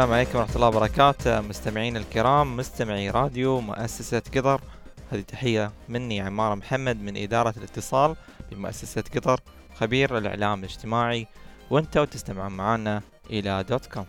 السلام عليكم ورحمة الله وبركاته. مستمعين الكرام مستمعي راديو مؤسسة قطر. هذه تحية مني عمار محمد من إدارة الاتصال بمؤسسة قطر خبير الإعلام الاجتماعي. وانتوا تستمعون معنا إلى دوت كوم.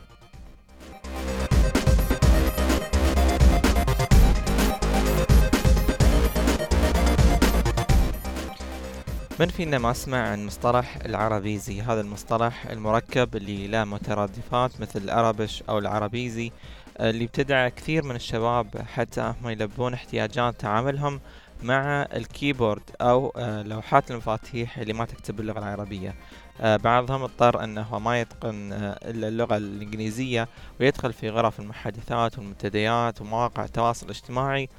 من فينا ما سمع عن مصطلح العربيزي؟ هذا المصطلح المركب اللي له مترادفات مثل الأربش أو العربيزي اللي ابتدع كثير من الشباب حتى هم يلبون احتياجات تعاملهم مع الكيبورد أو آه، لوحات المفاتيح اللي ما تكتب باللغة العربية. آه، بعضهم اضطر أنه ما يتقن آه، إلا اللغة الإنجليزية ويدخل في غرف المحادثات والمنتديات ومواقع التواصل الاجتماعي.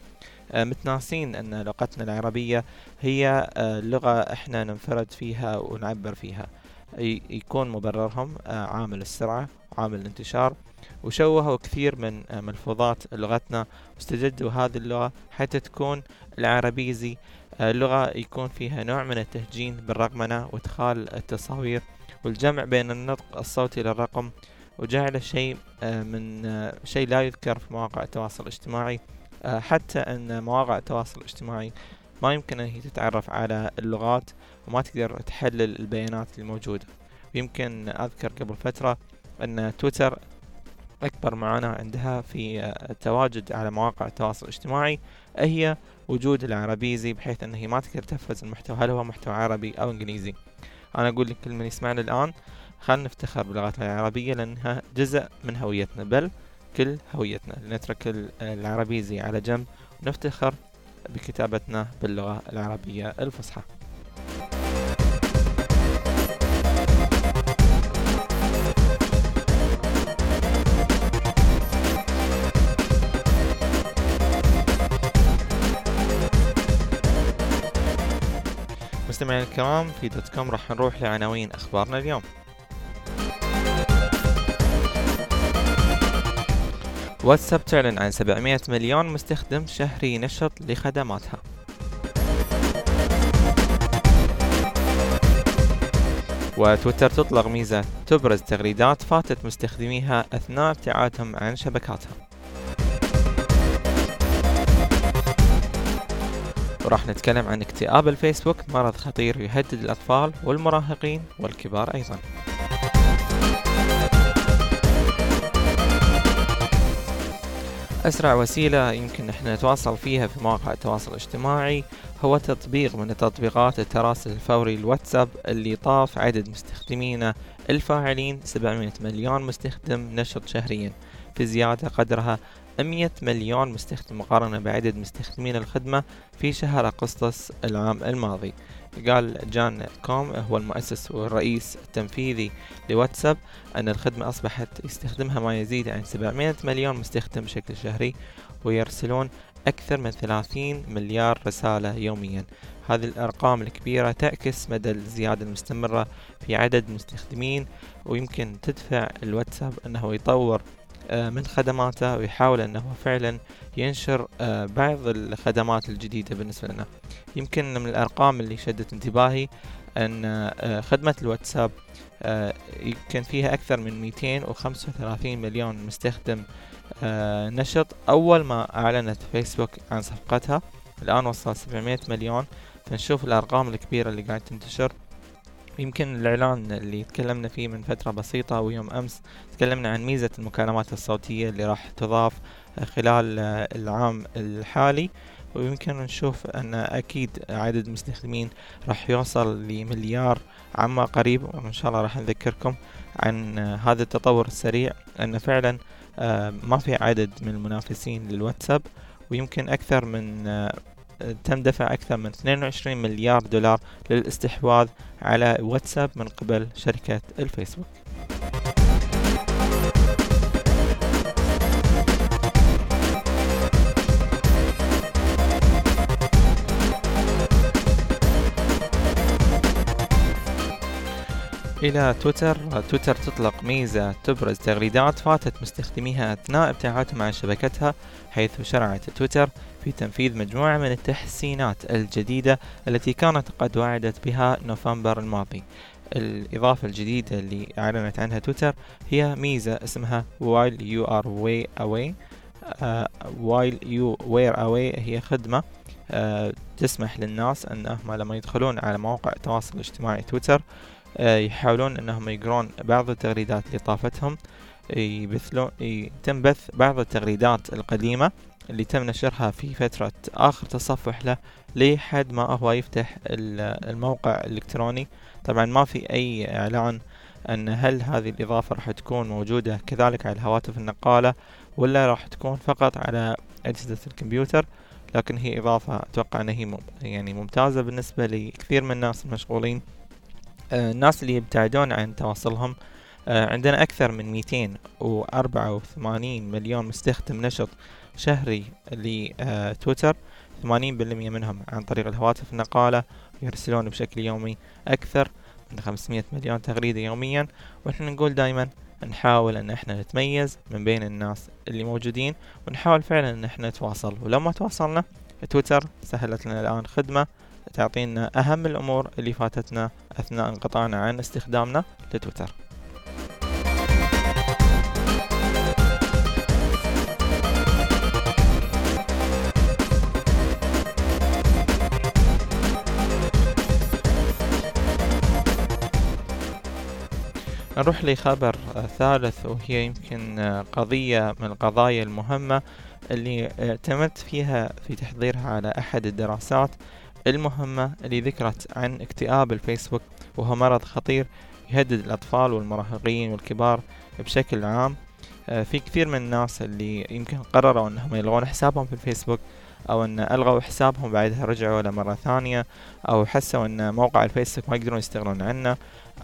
متناسين أن لغتنا العربية هي لغة إحنا ننفرد فيها ونعبر فيها. يكون مبررهم عامل السرعة عامل الانتشار وشوهوا كثير من ملفوظات لغتنا واستجدوا هذه اللغة حتى تكون العربيزي. آه، لغة يكون فيها نوع من التهجين بالرقمنة وإدخال التصاوير والجمع بين النطق الصوتي للرقم وجعل شيء آه، من آه، شيء لا يذكر في مواقع التواصل الاجتماعي. حتى أن مواقع التواصل الاجتماعي ما يمكن أن هي تتعرف على اللغات وما تقدر تحلل البيانات الموجودة. ويمكن أذكر قبل فترة أن تويتر أكبر معاناة عندها في التواجد على مواقع التواصل الاجتماعي هي وجود العربيزي بحيث أنه ما تقدر تفرز المحتوى هل هو محتوى عربي أو إنجليزي. أنا أقول لكل من يسمعنا الآن خلنا نفتخر بلغتنا العربية لأنها جزء من هويتنا. بل كل هويتنا لنترك العربيزي على جنب ونفتخر بكتابتنا باللغة العربية الفصحى. مستمعينا الكرام في دوت كوم راح نروح لعناوين أخبارنا اليوم. واتساب تعلن عن 700 مليون مستخدم شهري نشط لخدماتها. وتويتر تطلق ميزة. تبرز تغريدات فاتت مستخدميها أثناء ابتعادهم عن شبكاتها. وراح نتكلم عن اكتئاب الفيسبوك مرض خطير يهدد الأطفال والمراهقين والكبار أيضا. أسرع وسيلة يمكن إحنا نتواصل فيها في مواقع التواصل الاجتماعي هو تطبيق من تطبيقات التراسل الفوري الواتساب اللي طاف عدد مستخدمينه الفاعلين 700 مليون مستخدم نشط شهريا في زيادة قدرها 100 مليون مستخدم مقارنة بعدد مستخدمين الخدمة في شهر أغسطس العام الماضي. قال جان كوم هو المؤسس والرئيس التنفيذي لواتساب أن الخدمة أصبحت يستخدمها ما يزيد عن 700 مليون مستخدم بشكل شهري ويرسلون أكثر من 30 مليار رسالة يوميا. هذه الأرقام الكبيرة تعكس مدى الزيادة المستمرة في عدد المستخدمين ويمكن تدفع الواتساب أنه يطور من خدماته ويحاول أنه فعلا ينشر آه، بعض الخدمات الجديدة بالنسبة لنا. يمكن من الأرقام اللي شدت انتباهي أن آه، خدمة الواتساب يمكن فيها أكثر من 235 مليون مستخدم نشط. أول ما أعلنت فيسبوك عن صفقتها الآن وصل 700 مليون. فنشوف الأرقام الكبيرة اللي قاعد تنتشر. يمكن الإعلان اللي تكلمنا فيه من فترة بسيطة ويوم أمس تكلمنا عن ميزة المكالمات الصوتية اللي راح تضاف خلال العام الحالي. ويمكن نشوف أن أكيد عدد المستخدمين راح يوصل لمليار عما قريب وإن شاء الله راح نذكركم عن هذا التطور السريع أن فعلا آه، ما في عدد من المنافسين للواتساب ويمكن أكثر من آه، تم دفع أكثر من 22 مليار دولار للاستحواذ على واتساب من قبل شركة الفيسبوك. إلى تويتر تويتر تطلق ميزة تبرز تغريدات فاتت مستخدميها أثناء ابتعادهم عن شبكتها حيث شرعت تويتر في تنفيذ مجموعة من التحسينات الجديدة التي كانت قد وعدت بها نوفمبر الماضي. الإضافة الجديدة اللي أعلنت عنها تويتر هي ميزة اسمها while you are way away. uh, while you were away هي خدمة uh, تسمح للناس أنهم لما يدخلون على مواقع التواصل الاجتماعي تويتر uh, يحاولون أنهم يقرون بعض التغريدات اللي طافتهم يبثلون تنبث بعض التغريدات القديمة اللي تم نشرها في فترة آخر تصفح له لحد ما هو يفتح الموقع الإلكتروني. طبعا ما في أي إعلان أن هل هذه الإضافة راح تكون موجودة كذلك على الهواتف النقالة ولا راح تكون فقط على أجهزة الكمبيوتر لكن هي إضافة أتوقع أنها هي يعني ممتازة بالنسبة لكثير من الناس المشغولين. آه، الناس اللي يبتعدون عن تواصلهم آه، عندنا أكثر من 284 مليون مستخدم نشط شهري لتويتر 80% منهم عن طريق الهواتف النقالة يرسلون بشكل يومي أكثر من 500 مليون تغريدة يوميا. ونحن نقول دايما نحاول أن إحنا نتميز من بين الناس اللي موجودين ونحاول فعلا إن إحنا نتواصل. ولما تواصلنا تويتر سهلت لنا الآن خدمة تعطينا أهم الأمور اللي فاتتنا أثناء انقطاعنا عن استخدامنا لتويتر. نروح لخبر ثالث وهي يمكن قضية من القضايا المهمة اللي اعتمدت فيها في تحضيرها على أحد الدراسات المهمة اللي ذكرت عن اكتئاب الفيسبوك وهو مرض خطير يهدد الأطفال والمراهقين والكبار بشكل عام. في كثير من الناس اللي يمكن قرروا أنهم يلغون حسابهم في الفيسبوك أو إن ألغوا حسابهم بعدها رجعوا له مرة ثانية أو حسوا إن موقع الفيسبوك ما يقدرون يستغلون عنه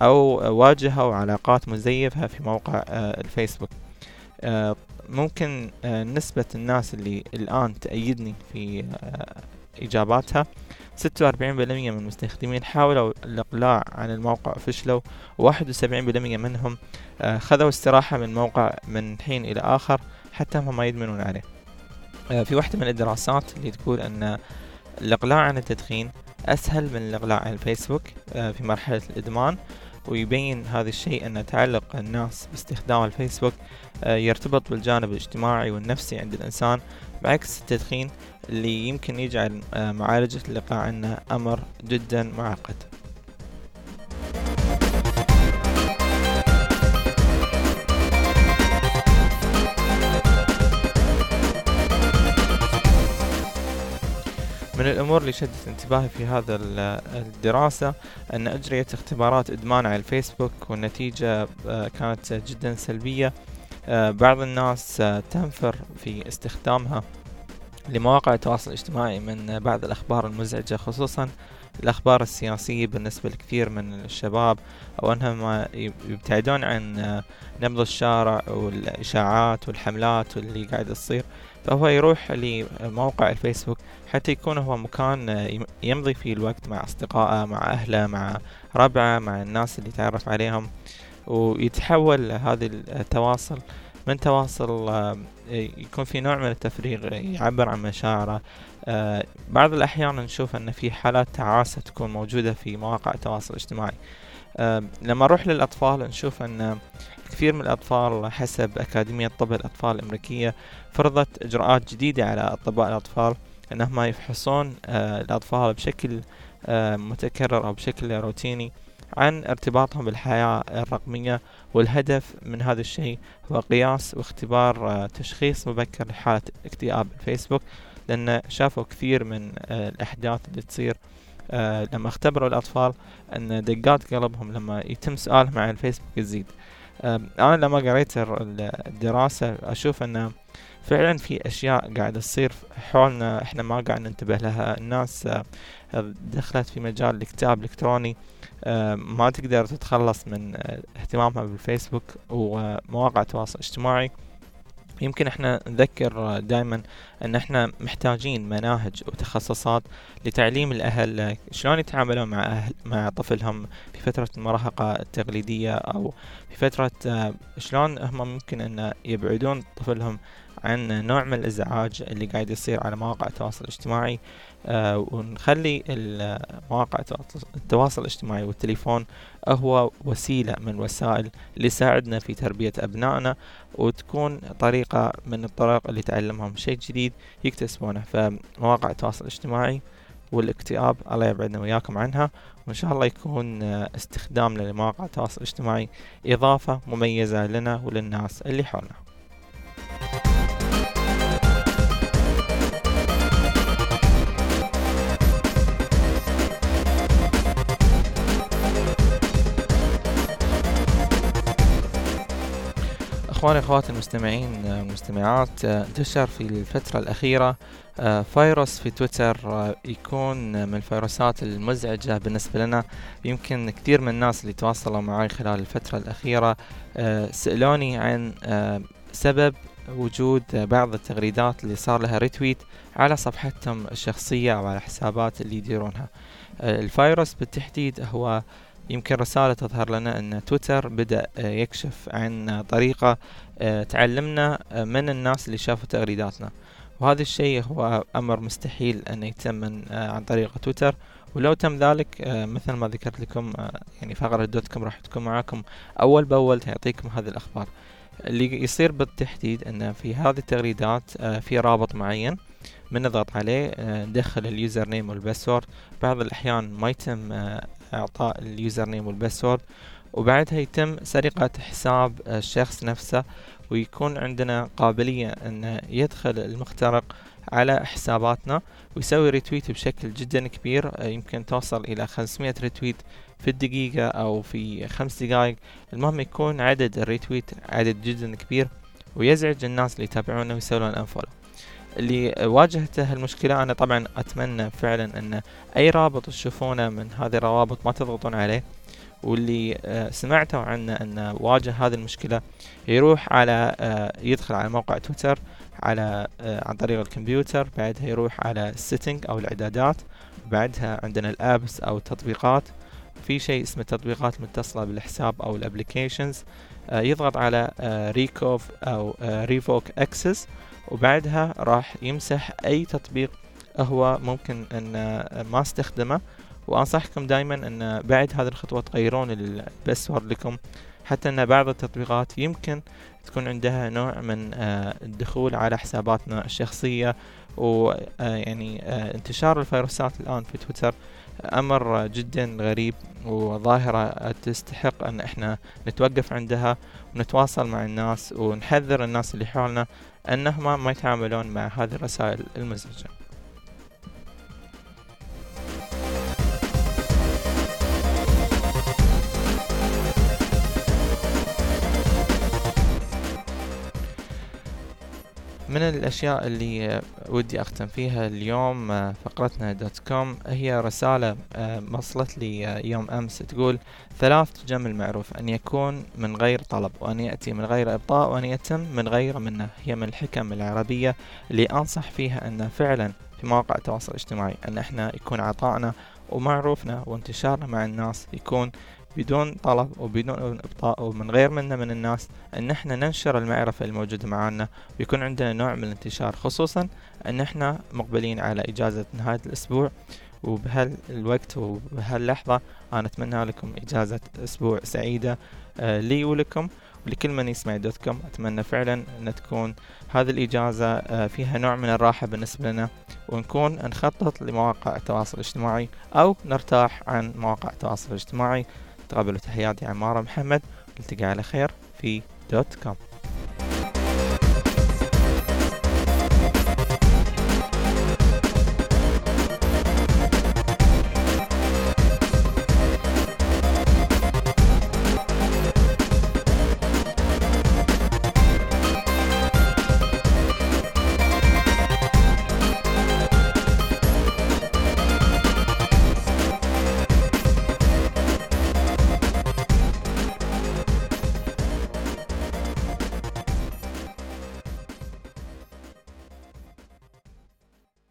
أو واجهوا علاقات مزيفة في موقع آه، الفيسبوك. آه، ممكن آه، نسبة الناس اللي الآن تأيدني في إجاباتها ستة وأربعين بالمية من المستخدمين حاولوا الإقلاع عن الموقع وفشلوا وواحد وسبعين بالمية منهم خذوا استراحة من الموقع من حين إلى آخر حتى هم ما يدمنون عليه. في واحدة من الدراسات اللي تقول أن الإقلاع عن التدخين أسهل من الإقلاع عن الفيسبوك في مرحلة الإدمان ويبين هذا الشيء أن تعلق الناس باستخدام الفيسبوك آه، يرتبط بالجانب الاجتماعي والنفسي عند الإنسان بعكس التدخين اللي يمكن يجعل آه، معالجة اللقاء عنه أمر جدا معقد. من الأمور اللي شدت انتباهي في هذا الدراسة أن أجريت اختبارات إدمان على الفيسبوك والنتيجة آه، كانت جدا سلبية. آه، بعض الناس آه، تنفر في استخدامها لمواقع التواصل الاجتماعي من بعض الأخبار المزعجة خصوصا الأخبار السياسية بالنسبة لكثير من الشباب أو أنهم يبتعدون عن نبض الشارع والإشاعات والحملات واللي قاعد تصير. فهو يروح لموقع الفيسبوك حتى يكون هو مكان يمضي فيه الوقت مع أصدقائه مع أهله مع ربعه مع الناس اللي تعرف عليهم. ويتحول هذا التواصل. من تواصل يكون في نوع من التفريغ يعبر عن مشاعره. آه، بعض الأحيان نشوف أن في حالات تعاسة تكون موجودة في مواقع التواصل الاجتماعي. آه، لما نروح للأطفال نشوف أن كثير من الأطفال حسب أكاديمية طب الأطفال الأمريكية فرضت إجراءات جديدة على أطباء الأطفال أنهم يفحصون آه، الأطفال بشكل آه، متكرر أو بشكل روتيني. عن ارتباطهم بالحياة الرقمية والهدف من هذا الشيء هو قياس واختبار آه، تشخيص مبكر لحالة اكتئاب الفيسبوك لأن شافوا كثير من الأحداث اللي تصير لما اختبروا الأطفال أن دقات قلبهم لما يتم سؤالهم عن الفيسبوك تزيد أنا لما قريت الدراسة أشوف انه فعلا في أشياء قاعدة تصير حولنا إحنا ما قاعد ننتبه لها. الناس آه، دخلت في مجال الكتاب الإلكتروني ما تقدر تتخلص من آه، اهتمامها بالفيسبوك ومواقع التواصل الاجتماعي. يمكن إحنا نذكر دائما إن إحنا محتاجين مناهج وتخصصات لتعليم الأهل شلون يتعاملون مع أهل مع طفلهم في فترة المراهقة التقليدية أو في فترة آه، شلون هم ممكن أن يبعدون طفلهم عن نوع من الإزعاج اللي قاعد يصير على مواقع التواصل الاجتماعي آه ونخلي مواقع التواصل الاجتماعي والتليفون هو وسيلة من الوسائل اللي يساعدنا في تربية أبنائنا وتكون طريقة من الطرق اللي تعلمهم شيء جديد يكتسبونه. فمواقع التواصل الاجتماعي والاكتئاب الله يبعدنا وياكم عنها وإن شاء الله يكون استخدامنا لمواقع التواصل الاجتماعي إضافة مميزة لنا وللناس اللي حولنا. إخواني اخواتي المستمعين والمستمعات انتشر في الفترة الأخيرة آه، فيروس في تويتر آه، يكون من الفيروسات المزعجة بالنسبة لنا. يمكن كثير من الناس اللي تواصلوا معي خلال الفترة الأخيرة آه، سألوني عن سبب وجود بعض التغريدات اللي صار لها ريتويت على صفحتهم الشخصية أو على حسابات اللي يديرونها. الفيروس بالتحديد هو يمكن رسالة تظهر لنا أن تويتر بدأ يكشف عن طريقة تعلمنا من الناس اللي شافوا تغريداتنا. وهذا الشيء هو أمر مستحيل أن يتم آه، عن طريق تويتر. ولو تم ذلك آه، مثل ما ذكرت لكم آه، يعني فقرة دوت كوم راح تكون معاكم أول بأول تعطيكم هذه الأخبار. اللي يصير بالتحديد أن في هذه التغريدات في رابط معين. من نضغط عليه ندخل ال username وال password. بعض الأحيان ما يتم إعطاء ال username وال password. وبعدها يتم سرقة حساب الشخص نفسه. ويكون عندنا قابلية أن يدخل المخترق على حساباتنا. ويسوي retweet بشكل جدا كبير آه، يمكن توصل إلى 500 retweet في الدقيقة أو في خمس دقائق. المهم يكون عدد ال retweet عدد جدا كبير. ويزعج الناس اللي يتابعونه ويسوون unfollow اللي واجهته المشكلة. أنا طبعا أتمنى فعلا أن أي رابط تشوفونه من هذه الروابط ما تضغطون عليه. واللي آه، سمعتوا عنه أن واجه هذه المشكلة يروح على آه، يدخل على موقع تويتر على آه، عن طريق الكمبيوتر بعدها يروح على ال setting أو الإعدادات بعدها عندنا ال apps أو التطبيقات. في شيء اسمه التطبيقات المتصلة بالحساب أو ال applications يضغط على revoke أو revoke access وبعدها راح يمسح أي تطبيق هو ممكن أن ما استخدمه. وأنصحكم دائما أن بعد هذه الخطوة تغيرون الباسورد لكم. حتى أن بعض التطبيقات يمكن تكون عندها نوع من آه، الدخول على حساباتنا الشخصية ويعني آه، آه، انتشار الفيروسات الآن في تويتر. أمر جدا غريب وظاهرة تستحق أن إحنا نتوقف عندها ونتواصل مع الناس ونحذر الناس اللي حولنا أنهم ما يتعاملون مع هذه الرسائل المزعجة. من الأشياء اللي ودي أختم فيها اليوم آه، فقرتنا دوت كوم. هي رسالة آه، وصلت لي آه، يوم أمس تقول ثلاث جمل معروف أن يكون من غير طلب وأن يأتي من غير إبطاء وأن يتم من غير منة. هي من الحكم العربية اللي أنصح فيها أن فعلا في مواقع التواصل الاجتماعي أن إحنا يكون عطائنا ومعروفنا وانتشارنا مع الناس يكون بدون طلب وبدون إبطاء ومن غير منا من الناس أن إحنا ننشر المعرفة الموجودة معنا ويكون عندنا نوع من الانتشار خصوصا أن إحنا مقبلين على إجازة نهاية الأسبوع. وبهالوقت وبهاللحظة أنا أتمنى لكم إجازة أسبوع سعيدة آه، لي ولكم ولكل من يسمع دوت كوم أتمنى فعلا أن تكون هذه الإجازة آه، فيها نوع من الراحة بالنسبة لنا. ونكون نخطط لمواقع التواصل الاجتماعي أو نرتاح عن مواقع التواصل الاجتماعي. تقبلوا تحياتي عمار محمد نلتقي على خير في دوت كوم.